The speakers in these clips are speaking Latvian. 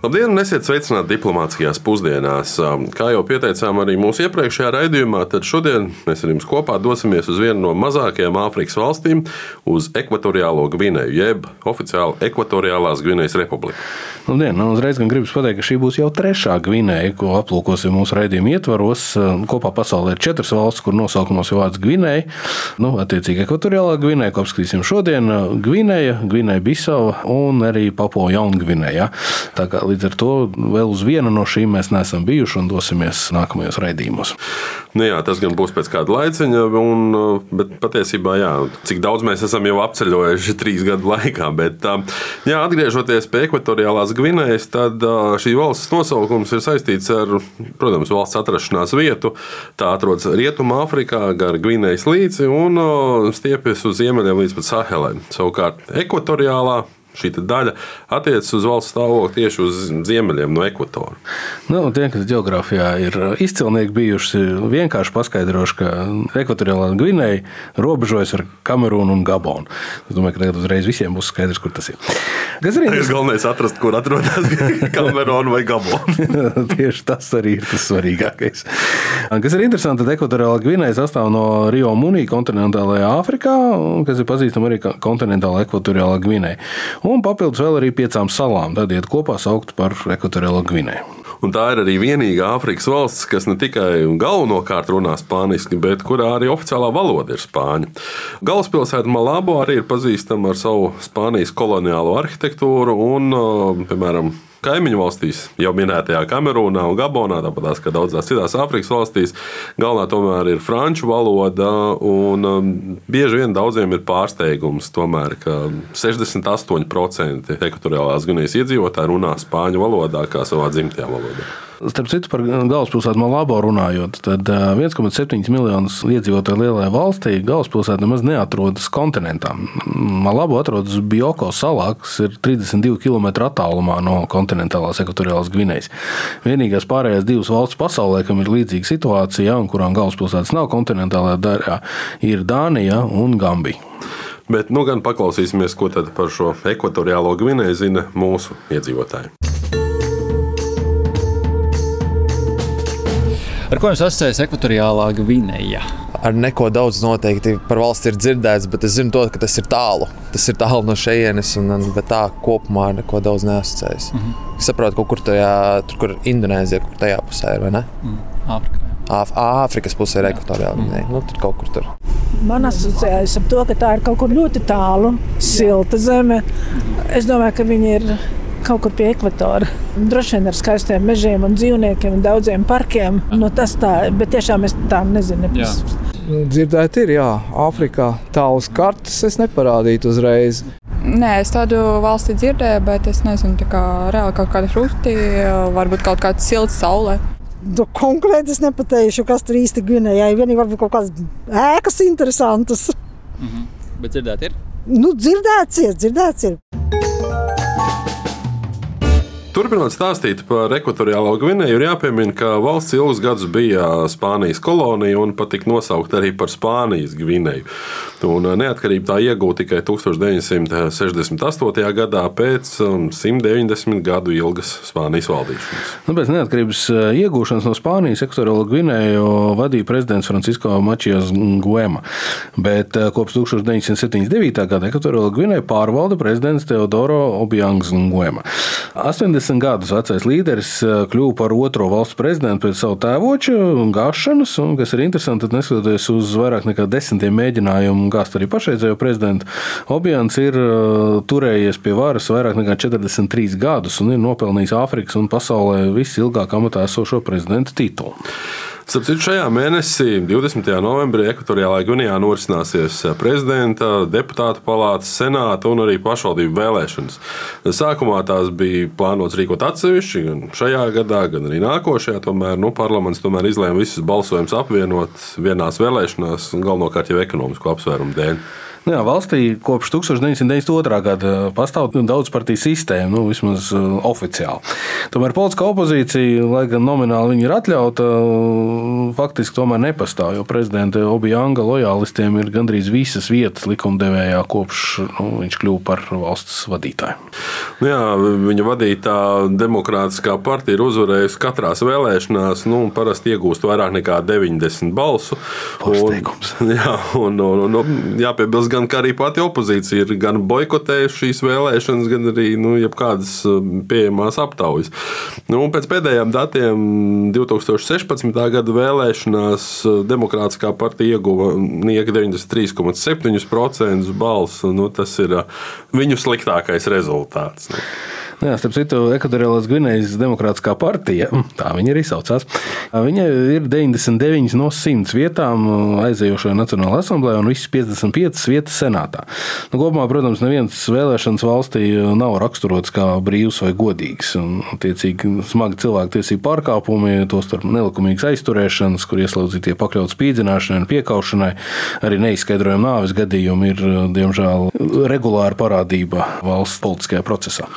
Labdien, un esiet sveicināti diplomātiskajās pusdienās. Kā jau pieteicām arī mūsu iepriekšējā raidījumā, tad šodien mēs ar jums kopā dosimies uz vienu no mazākajām Āfrikas valstīm, uz Ekvatoriālo Gvineju, jeb oficiāli Ekvatoriālās Gvinejas Republiku. Labdien, nu, uzreiz gan gribas pateikt, ka šī būs jau trešā Gvineja, ko aplūkosim mūsu raidījuma ietvaros. Kopā pasaulē ir četras valstis, kur nosaukumos ir vārds Gvineja. Nu, attiecīgi, Ekvatoriālā Gvineja, ko apskatīsim šodien, Gvineja, Gvineja Bisau un arī Papo Jaungvineja. Līdz ar to vēl uz vienu no šīm mēs neesam bijuši un dosimies nākamajos raidījumos. Nu jā, tas gan būs pēc kāda laiciņa, un, bet patiesībā, jā, cik daudz mēs esam jau apceļojuši trīs gadu laikā. Bet, jā, atgriežoties pie ekvatoriālās Gvinējas, tad šī valsts nosaukums ir saistīts ar, protams, valsts atrašanās vietu. Tā atrodas Rietumā, Afrikā, gar Gvinējas līci un stiepjas uz ziemeļiem līdz pat Sahelē. Savukārt, ekvatoriālā šī daļa attiecas uz valsts stāvokli tieši uz ziemeļiem no ekvatora. Nu, tie, kas geogrāfijā ir izcilnieki bijuši, vienkārši paskaidrojuši, ka ekvatoriālā Gvinēja robežojas ar Kamerūnu un Gabonu. Es domāju, ka tagad uzreiz visiem būs skaidrs, kur tas ir. Kas arī ir galvenais atrast, kur atrodas Kamerūna vai Gabona. Tieši tas arī ir tas svarīgākais. Kas ir interesanti, tad ekvatoriālā Gvinēja sastāv no Rio Munī kontinentālajā Āfrikā, kas ir pazīstama arī kā kontinentāla ekvatoriālā Gvinēja un papildus vēl arī piecām salām. Tad iet kopā saukt par Ekvatoriālo Gvinēju. Un tā ir arī vienīgā Āfrikas valsts, kas ne tikai galvenokārt runā spāniski, bet kurā arī oficiālā valoda ir spāņu. Galvaspilsēta Malabo arī ir pazīstama ar savu Spānijas koloniālo arhitektūru un, piemēram, kaimiņu valstīs, jau minētajā Kamerūnā un Gabonā, tāpat kā daudzās citās Āfrikas valstīs, galvenā tomēr ir franču valoda. Un, um, bieži vien daudziem ir pārsteigums, tomēr, ka 68% ekvatoriālās Gvinējas iedzīvotāji runā spāņu valodā kā savā dzimtajā valodā. Starp citu, par galvaspilsētu Malabo runājot, tad 1,7 miljonus iedzīvotāju lielajā valstī galvaspilsēta nemaz neatrodas kontinentā. Malabo atrodas Bioko salā, kas ir 32 km attālumā no kontinentālās ekvatoriālās Gvinējas. Vienīgās pārējās divas valsts pasaulē, kam ir līdzīga situācija un kurām galvaspilsētas nav kontinentālajā daļā, ir Dānija un Gambija. Bet nu gan paklausīsimies, ko par šo ekvatoriālo Gvinēju zina mūsu iedzīvotāji. Ar ko jums asociējas ekvatoriālā Gvineja? Ar neko daudz noteikti par valsti ir dzirdēts, bet es zinu, to, ka tas ir tālu. Tas ir tālu no šejienes, un, bet tā kopumā ar neko daudz neasociējas. Mm -hmm. Es saprotu, ka kur tajā, tur, kur Indonēzija, kur tajā pusē ir, vai ne? Mm, Āfrikā. Āf Āfrikas pusē ir ekvatoriāla Gvineja. Mm. Nu, tur kaut kur tur. Man asociējas ar to, ka tā ir kaut kur ļoti tālu, silta zeme. Es domāju, ka viņi ir kaut kur pie ekvatora. Droši vien ar skaistiem mežiem un dzīvniekiem un daudziem parkiem. Nu, tas tā, bet tiešām es tā nezinu. Nu, dzirdēt, ir, jā, Āfrikā tālas kartes es neparādītu uzreiz. Nē, es tādu valsti dzirdēju, bet es nezinu, kā reāli kaut kāda frukti, varbūt kaut kāds silts saulē. Nu, konkrēti es nepateikšu, kas tur īsti Gvinējai. Vienīgi varbūt kaut kādas ēkas interesantas. Mm -hmm. Bet dzirdēt ir? Nu, dzirdēts ir, dzirdēts ir. Turpinot stāstīt par ekvatoriālo Gvinēju, ir jāpiemina, ka valsts ilgus gadus bija Spānijas kolonija un pat tika nosaukta arī par Spānijas Gvinēju. Un neatkarību tā iegūta tikai 1968. gadā pēc 190 um, gadu ilgas Spānijas valdīšanas. Nu, pēc neatkarības uh, iegūšanas no Spānijas ekvatoriālo Gvinēju vadīja prezidents Francisko Mačijas Guema, bet uh, kopš 1979. gada ekvatoriālo Gvinēju pārvalda prezidents Teodoro Objangs Guema. 80 40 gadus vecais līderis eh, kļuva par otro valsts prezidentu pēc savu tēvoču gāšanas, un, kas ir interesanti, tad neskatoties uz vairāk nekā desmitiem mēģinājumu gāzt arī pašreizējo prezidentu, Objāns ir eh, turējies pie varas vairāk nekā 43 gadus un ir nopelnījis Āfrikas un pasaulē visilgāk amatā esošo prezidenta titulu. Starp citu, šajā mēnesī, 20. novembrī, Ekvatoriālajā Gunijā norisināsies prezidenta, deputāta palātas, senāta un arī pašvaldību vēlēšanas. Sākumā tās bija plānotas rīkot atsevišķi, gan šajā gadā, gan arī nākošajā. Tomēr nu, parlaments tomēr izlēma visus balsojumus apvienot vienās vēlēšanās, galvenokārt jau ekonomisku apsvērumu dēļ. Nu jā, valstī kopš 1992. gada pastāv daudz partiju sistēma, nu, vismaz uh, oficiāli. Tomēr politiskā opozīcija, lai gan nomināli viņa ir atļauta, uh, faktiski tomēr nepastāv. Jo prezidenta Objanga lojālistiem ir gandrīz visas vietas likumdevējā, kopš nu, viņš kļuva par valsts vadītāju. Nu jā, viņa vadītā demokrātiskā partija ir uzvarējusi katrā vēlēšanās, nu, parasti iegūst vairāk nekā 90 balsu. Pārsteigums. Un, jā, un, un, un, jāpiebilst, gan arī pati opozīcija ir gan boikotējuši šīs vēlēšanas, gan arī nu, jebkādas pieejamās aptaujas. Nu, pēc pēdējiem datiem 2016. gada vēlēšanās Demokrātiskā partija ieguva 93,7% balsu. Nu, tas ir viņu sliktākais rezultāts. Nu. Jā, starp citu, Ekvatoriālās Gvinējas Demokrātiskā partija, tā viņa arī saucās. Viņa ir 99 no 100 vietām aizējošajā Nacionālajā asamblējā un visas 55 vietas senātā. Nu, kopumā, protams, nevienas vēlēšanas valstī nav raksturots kā brīvs vai godīgs. Un, attiecīgi, smagi cilvēktiesību pārkāpumi, tostarp nelikumīgas aizturēšanas, kur ieslodzītie pakļauts spīdzināšanai un piekaušanai, arī neizskaidrojama nāves gadījumi ir, diemžēl, regulāra parādība valsts politiskajā procesā.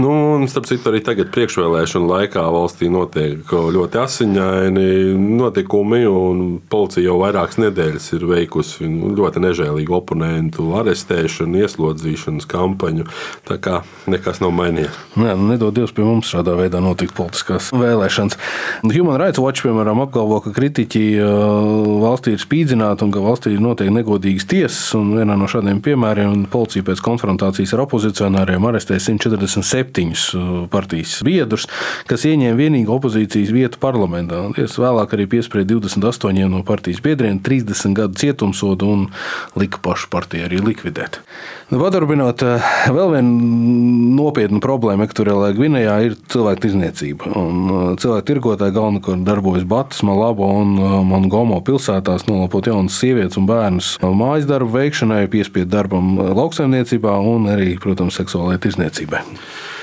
Nu, un, starp citu, arī tagad priekšvēlēšana laikā valstī notiek ļoti asiņaini notikumi, un policija jau vairākas nedēļas ir veikusi ļoti nežēlīgu oponentu arestēšanu, ieslodzīšanas kampaņu. Tā kā nekas nav mainījies. Jā, nu, nedod Dievs pie mums šādā veidā notikt politiskās vēlēšanas. Human Rights Watch, piemēram, apgalvo, ka kritiķi valstī ir spīdzināti un ka valstī ir noteikti negodīgas tiesas. Vienā no šādiem piemēriem policija pēc konfrontācijas ar opozicionāriem arestēja 147 septiņus uh, partijas biedrus, kas ieņēma vienīgu opozīcijas vietu parlamentā. Tiesa vēlāk arī piesprieda 28 no partijas biedriem 30 gadu cietumsodu un lika pašu partiju arī likvidēt. Nu, Paturpinot, uh, vēl viena nopietna problēma Ekvatoriālajā Gvinējā ir cilvēku tirzniecība. Uh, cilvēku tirgotāji galvenokārt darbojas Batas, Malabo un Mongomo pilsētās, nolapot jaunas sievietes un bērnus mājas darbu veikšanai, piespiedu darbam lauksaimniecībā un arī, protams, seksuālajai tirzniecībai.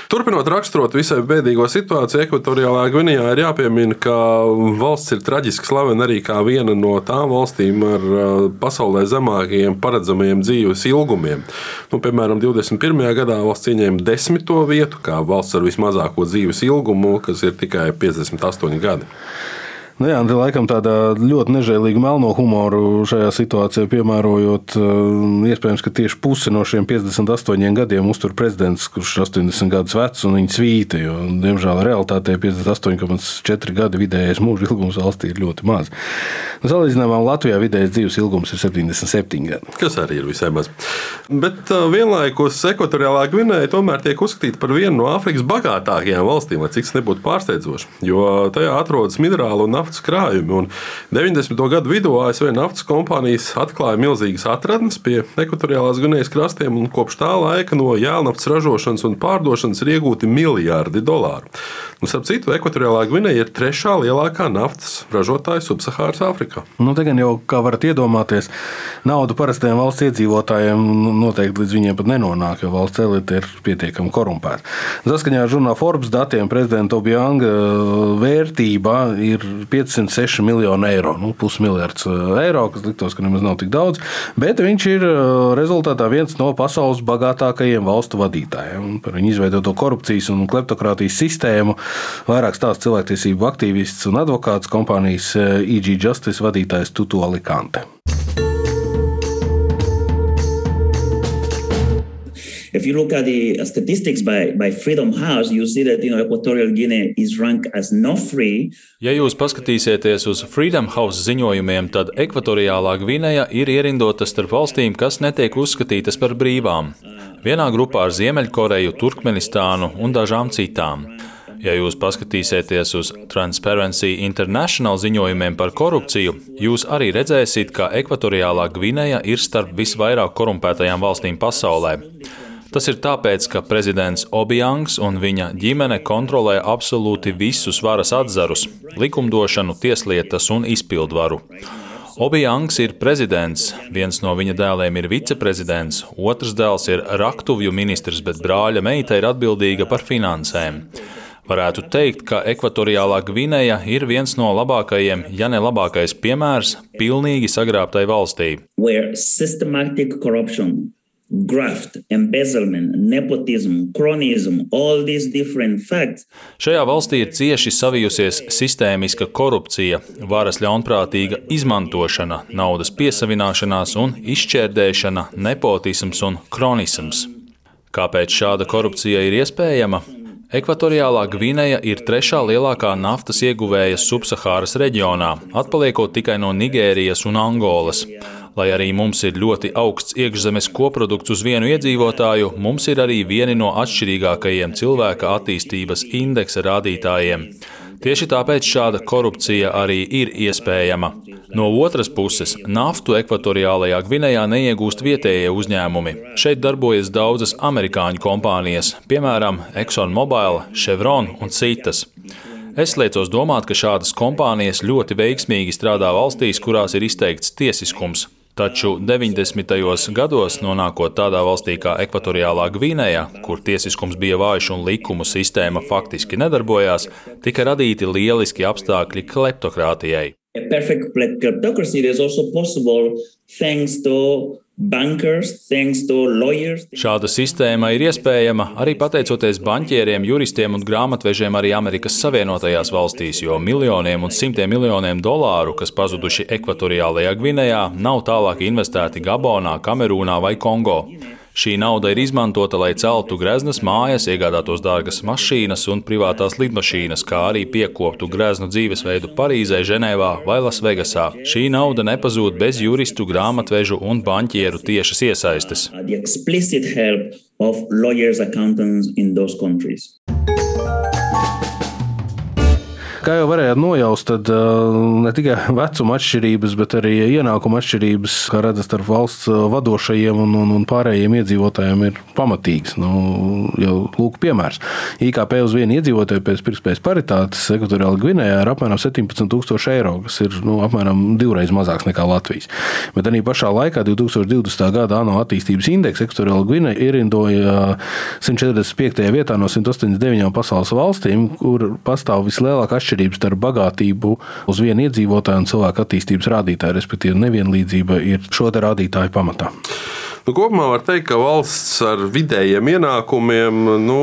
Turpinot raksturot visai bēdīgo situāciju, Ekvatoriālā Gvinijā ir jāpiemina, ka valsts ir traģiski slavena arī kā viena no tām valstīm ar pasaulē zemākajiem paredzamajiem dzīves ilgumiem. Nu, piemēram, 21. gadā valsts ieņēma desmito vietu kā valsts ar vismazāko dzīves ilgumu, kas ir tikai 58 gadi. Nu jā, tā laikam tāda ļoti nežēlīga melno humoru šajā situācijā piemērojot. Eh, iespējams, ka tieši pusi no šiem 58 gadiem uztur prezidents, kurš ir 80 gadus vecs un viņa svīta. Jo, diemžēl realitātē 58,4 gadi vidējais mūža ilgums valstī ir ļoti maz. Salīdzinājumā Latvijā vidējais dzīves ilgums ir 77 gadi. Kas arī ir visai maz. Bet uh, vienlaikus Ekvatoriālā Gvinēja tomēr tiek uzskatīta par vienu no Āfrikas bagātākajām valstīm, lai cik tas nebūtu pārsteidzoši. Jo tajā atrodas minerālu un naftas naftas krājumi. Un 90. gadu vidū ASV naftas kompānijas atklāja milzīgas atradnes pie ekvatoriālās Gunējas krastiem, un kopš tā laika no jēlnaftas ražošanas un pārdošanas ir iegūti miljardi dolāru. Nu, starp citu, Ekvatoriālā Gvinēja ir trešā lielākā naftas ražotāja Subsahāras Āfrikā. Nu, te gan jau, kā varat iedomāties, nauda parastajiem valsts iedzīvotājiem noteikti līdz viņiem pat nenonāk, jo valsts elite ir pietiekami korumpēta. Saskaņā ar žurnālu Forbes datiem prezidenta Objanga vērtība ir 506 miljoni eiro, nu, pusmiljards eiro, kas liktos, ka nemaz nav tik daudz, bet viņš ir rezultātā viens no pasaules bagātākajiem valstu vadītājiem. Par viņu izveidoto korupcijas un kleptokrātijas sistēmu Vairāk stāsta cilvēktiesību aktīvists un advokāts kompānijas EG Justice vadītājs Tutu Alikante. If you look at the statistics by, by Freedom House, you see that you know, Equatorial Guinea is ranked as not free. Ja jūs paskatīsieties uz Freedom House ziņojumiem, tad Ekvatoriālā Gvineja ir ierindota starp valstīm, kas netiek uzskatītas par brīvām. Vienā grupā ar Ziemeļkoreju, Turkmenistānu un dažām citām. Ja jūs paskatīsieties uz Transparency International ziņojumiem par korupciju, jūs arī redzēsiet, ka Ekvatoriālā Gvineja ir starp visvairāk korumpētajām valstīm pasaulē. Tas ir tāpēc, ka prezidents Obijangs un viņa ģimene kontrolē absolūti visus varas atzarus - likumdošanu, tieslietas un izpildvaru. Obijangs ir prezidents, viens no viņa dēliem ir viceprezidents, otrs dēls ir raktuvju ministrs, bet brāļa meita ir atbildīga par finansēm. Varētu teikt, ka ekvatoriālā Gvineja ir viens no labākajiem, ja ne labākais piemērs pilnīgi sagrābtai valstī. Graft, embezzlement, nepotism, chronism, all these different facts. Šajā valstī ir cieši savijusies sistēmiska korupcija, varas ļaunprātīga izmantošana, naudas piesavināšanās un izšķērdēšana, nepotisms un kronisms. Kāpēc šāda korupcija ir iespējama? Ekvatoriālā Gvineja ir trešā lielākā naftas ieguvēja subsahāras reģionā, atpaliekot tikai no Nigērijas un Angolas. Lai arī mums ir ļoti augsts iekšzemes koprodukts uz vienu iedzīvotāju, mums ir arī vieni no atšķirīgākajiem cilvēka attīstības indeksa rādītājiem. Tieši tāpēc šāda korupcija arī ir iespējama. No otras puses, naftu ekvatoriālajā Gvinējā neiegūst vietējie uzņēmumi. Šeit darbojas daudzas amerikāņu kompānijas, piemēram, ExxonMobil, Chevron un citas. Es liecos domāt, ka šādas kompānijas ļoti veiksmīgi strādā valstīs, kurās ir izteikts tiesiskums. Taču 90. gados, nonākot tādā valstī kā Ekvatoriālā Gvinējā, kur tiesiskums bija vājš un likumu sistēma faktiski nedarbojās, tika radīti lieliski apstākļi kleptokrātijai. A perfect kleptocracy is also possible thanks to Šāda sistēma ir iespējama arī pateicoties banķieriem, juristiem un grāmatvežiem arī Amerikas Savienotajās valstīs, jo miljoniem un simtiem miljoniem dolāru, kas pazuduši ekvatoriālajā Gvinējā, nav tālāk investēti Gabonā, Kamerūnā vai Kongo. Šī nauda ir izmantota, lai celtu greznas mājas, iegādātos dārgas mašīnas un privātās lidmašīnas, kā arī piekoptu greznu dzīvesveidu Parīzē, Ženēvā vai Lasvegasā. Šī nauda nepazūd bez juristu, grāmatvežu un banķieru tiešas iesaistes. Kā jau varējāt nojaust, tad ne tikai vecuma atšķirības, bet arī ienākuma atšķirības, kā redzat, starp valsts vadošajiem un, un, un pārējiem iedzīvotājiem ir pamatīgas. Nu, jau lūk, piemērs. IKP uz vienu iedzīvotāju pēc pirktspējas paritātes ekvatoriāla Gvinējā ir apmēram 17,000 eiro, kas ir nu, apmēram divreiz mazāks nekā Latvijas. Bet arī pašā laikā 2020. gada ANO attīstības indeks ekvatoriāla Gvinēja ierindoja 145. vietā no 189 pasaules valstīm, kur pastāv vislielākā atšķirība atšķirības starp bagātību uz vienu iedzīvotāju un cilvēku attīstības rādītāju, respektīvi nevienlīdzība ir šo rādītāju pamatā. Nu, kopumā var teikt, ka valsts ar vidējiem ienākumiem nu,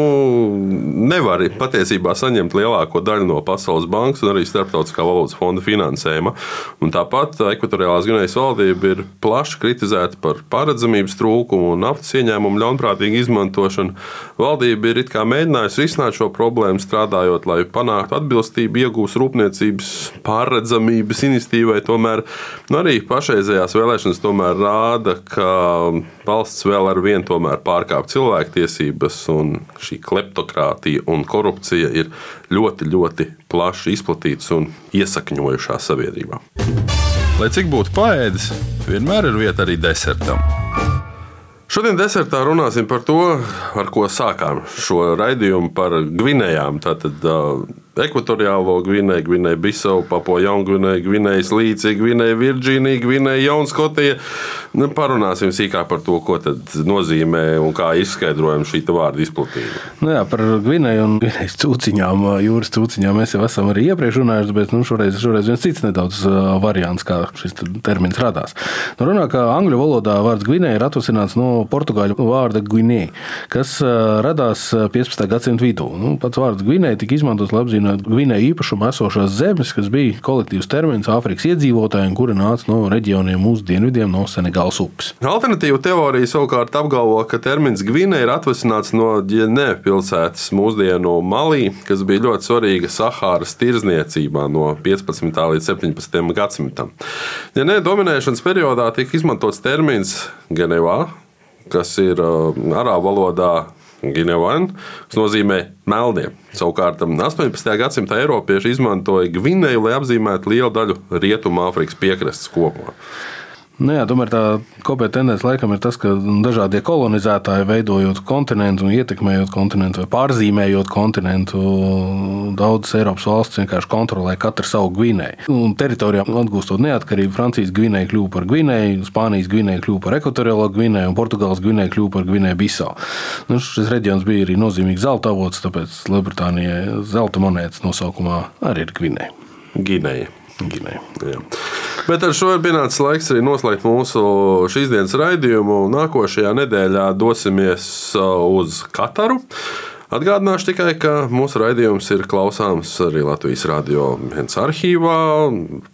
nevar patiesībā saņemt lielāko daļu no Pasaules bankas un arī Starptautiskā valūtas fonda finansējuma. Un tāpat Ekvatoriālās Gvinējas valdība ir plaši kritizēta par paredzamības trūkumu un naftas ieņēmumu ļaunprātīgu izmantošanu. Valdība ir mēģinājusi risināt šo problēmu, strādājot, lai panāktu atbilstību iegūst rūpniecības pārredzamības iniciatīvai. Tomēr nu, arī pašreizējās vēlēšanas rāda, ka valsts vēl ar vienu tomēr pārkāpj cilvēktiesības, un šī kleptokrātija un korupcija ir ļoti, ļoti plaši izplatītas un iesakņojušās sabiedrībā. Lai cik būtu paēdis, vienmēr ir vieta arī desertam. Šodien desertā runāsim par to, ar ko sākām šo raidījumu par Gvinējām. Tātad, uh, Ekvatoriālo Gvinēju, Gvinēju Bisau, Papo Jaungvinēju, Gvinējas līci, Gvinēja Virģīnija, Gvinēja Jaunskotija. Nu, parunāsim sīkāk par to, ko tad nozīmē un kā izskaidrojam šī vārda izplatība. Nu jā, par Gvinēju un Gvinējas cūciņām, jūras cūciņām mēs jau esam arī iepriekš runājuši, bet nu, šoreiz, šoreiz viens cits nedaudz variants, kā šis termins radās. Nu, runā, ka angļu valodā vārds Gvinēja ir atvasināts no portugāļu vārda Gvinēja, kas radās 15. gadsimta vidū. Nu, pats vārds Gvinēja tika izmantots, lai apzinātu Gvinēja īpašumā esošās zemes, kas bija kolektīvs termins Āfrikas iedzīvotājiem, kuri nāca no reģioniem uz dienvidiem no Senegālas upes. Alternatīva teorija savukārt apgalvo, ka termins Gvinēja ir atvesināts no Dženē pilsētas mūsdienu Malī, kas bija ļoti svarīga Sahāras tirzniecībā no 15. līdz 17. gadsimtam. Dženē dominēšanas periodā tika izmantots termins Genevā, kas ir uh, arābu valodā Ginevan, kas nozīmē melnie. Savukārt 18. gadsimta Eiropieši izmantoja Gvinēju, lai apzīmētu lielu daļu Rietumāfrikas piekrastes kopumā. Nu, jā, tomēr tā kopējā tendence laikam ir tas, ka dažādie kolonizētāji veidojot kontinentu ietekmējot kontinentu vai pārzīmējot kontinentu, daudzas Eiropas valsts vienkārši kontrolē katru savu Gvinēju. Un teritorijā atgūstot neatkarību, Francijas Gvinēja kļuva par Gvinēju, Spānijas Gvinēja kļuva par ekvatoriālo Gvinēju un Portugāles Gvinēja kļuva par Gvinēju Bisau. Nu, šis reģions bija arī nozīmīgs zelta avots, tāpēc Lielbritānijai zelta monētas nosaukumā arī ir Gvinēja. Gineja. Ginēja. Jā. Bet ar šo ir pienācis laiks arī noslēgt mūsu šīs dienas raidījumu. Nākošajā nedēļā dosimies uz Kataru. Atgādināšu tikai, ka mūsu raidījums ir klausāms arī Latvijas radio viens arhīvā,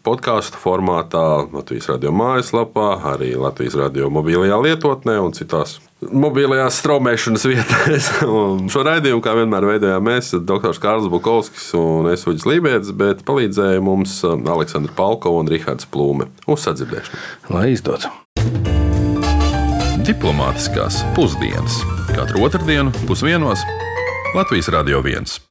podkāstu formātā, Latvijas radio mājaslapā, arī Latvijas radio mobilajā lietotnē un citās mobilajās straumēšanas vietās. Šo raidījumu, kā vienmēr, veidojām mēs, Dr. Kārls Bukovskis un es Uģis Lībijams, bet palīdzēja mums Aleksandra Palko un Rihards Plūme. Uz sadzirdēšanu! Lai izdodas! Diplomātiskās pusdienas katru otrdienu pusdienos Latvijas Radio 1.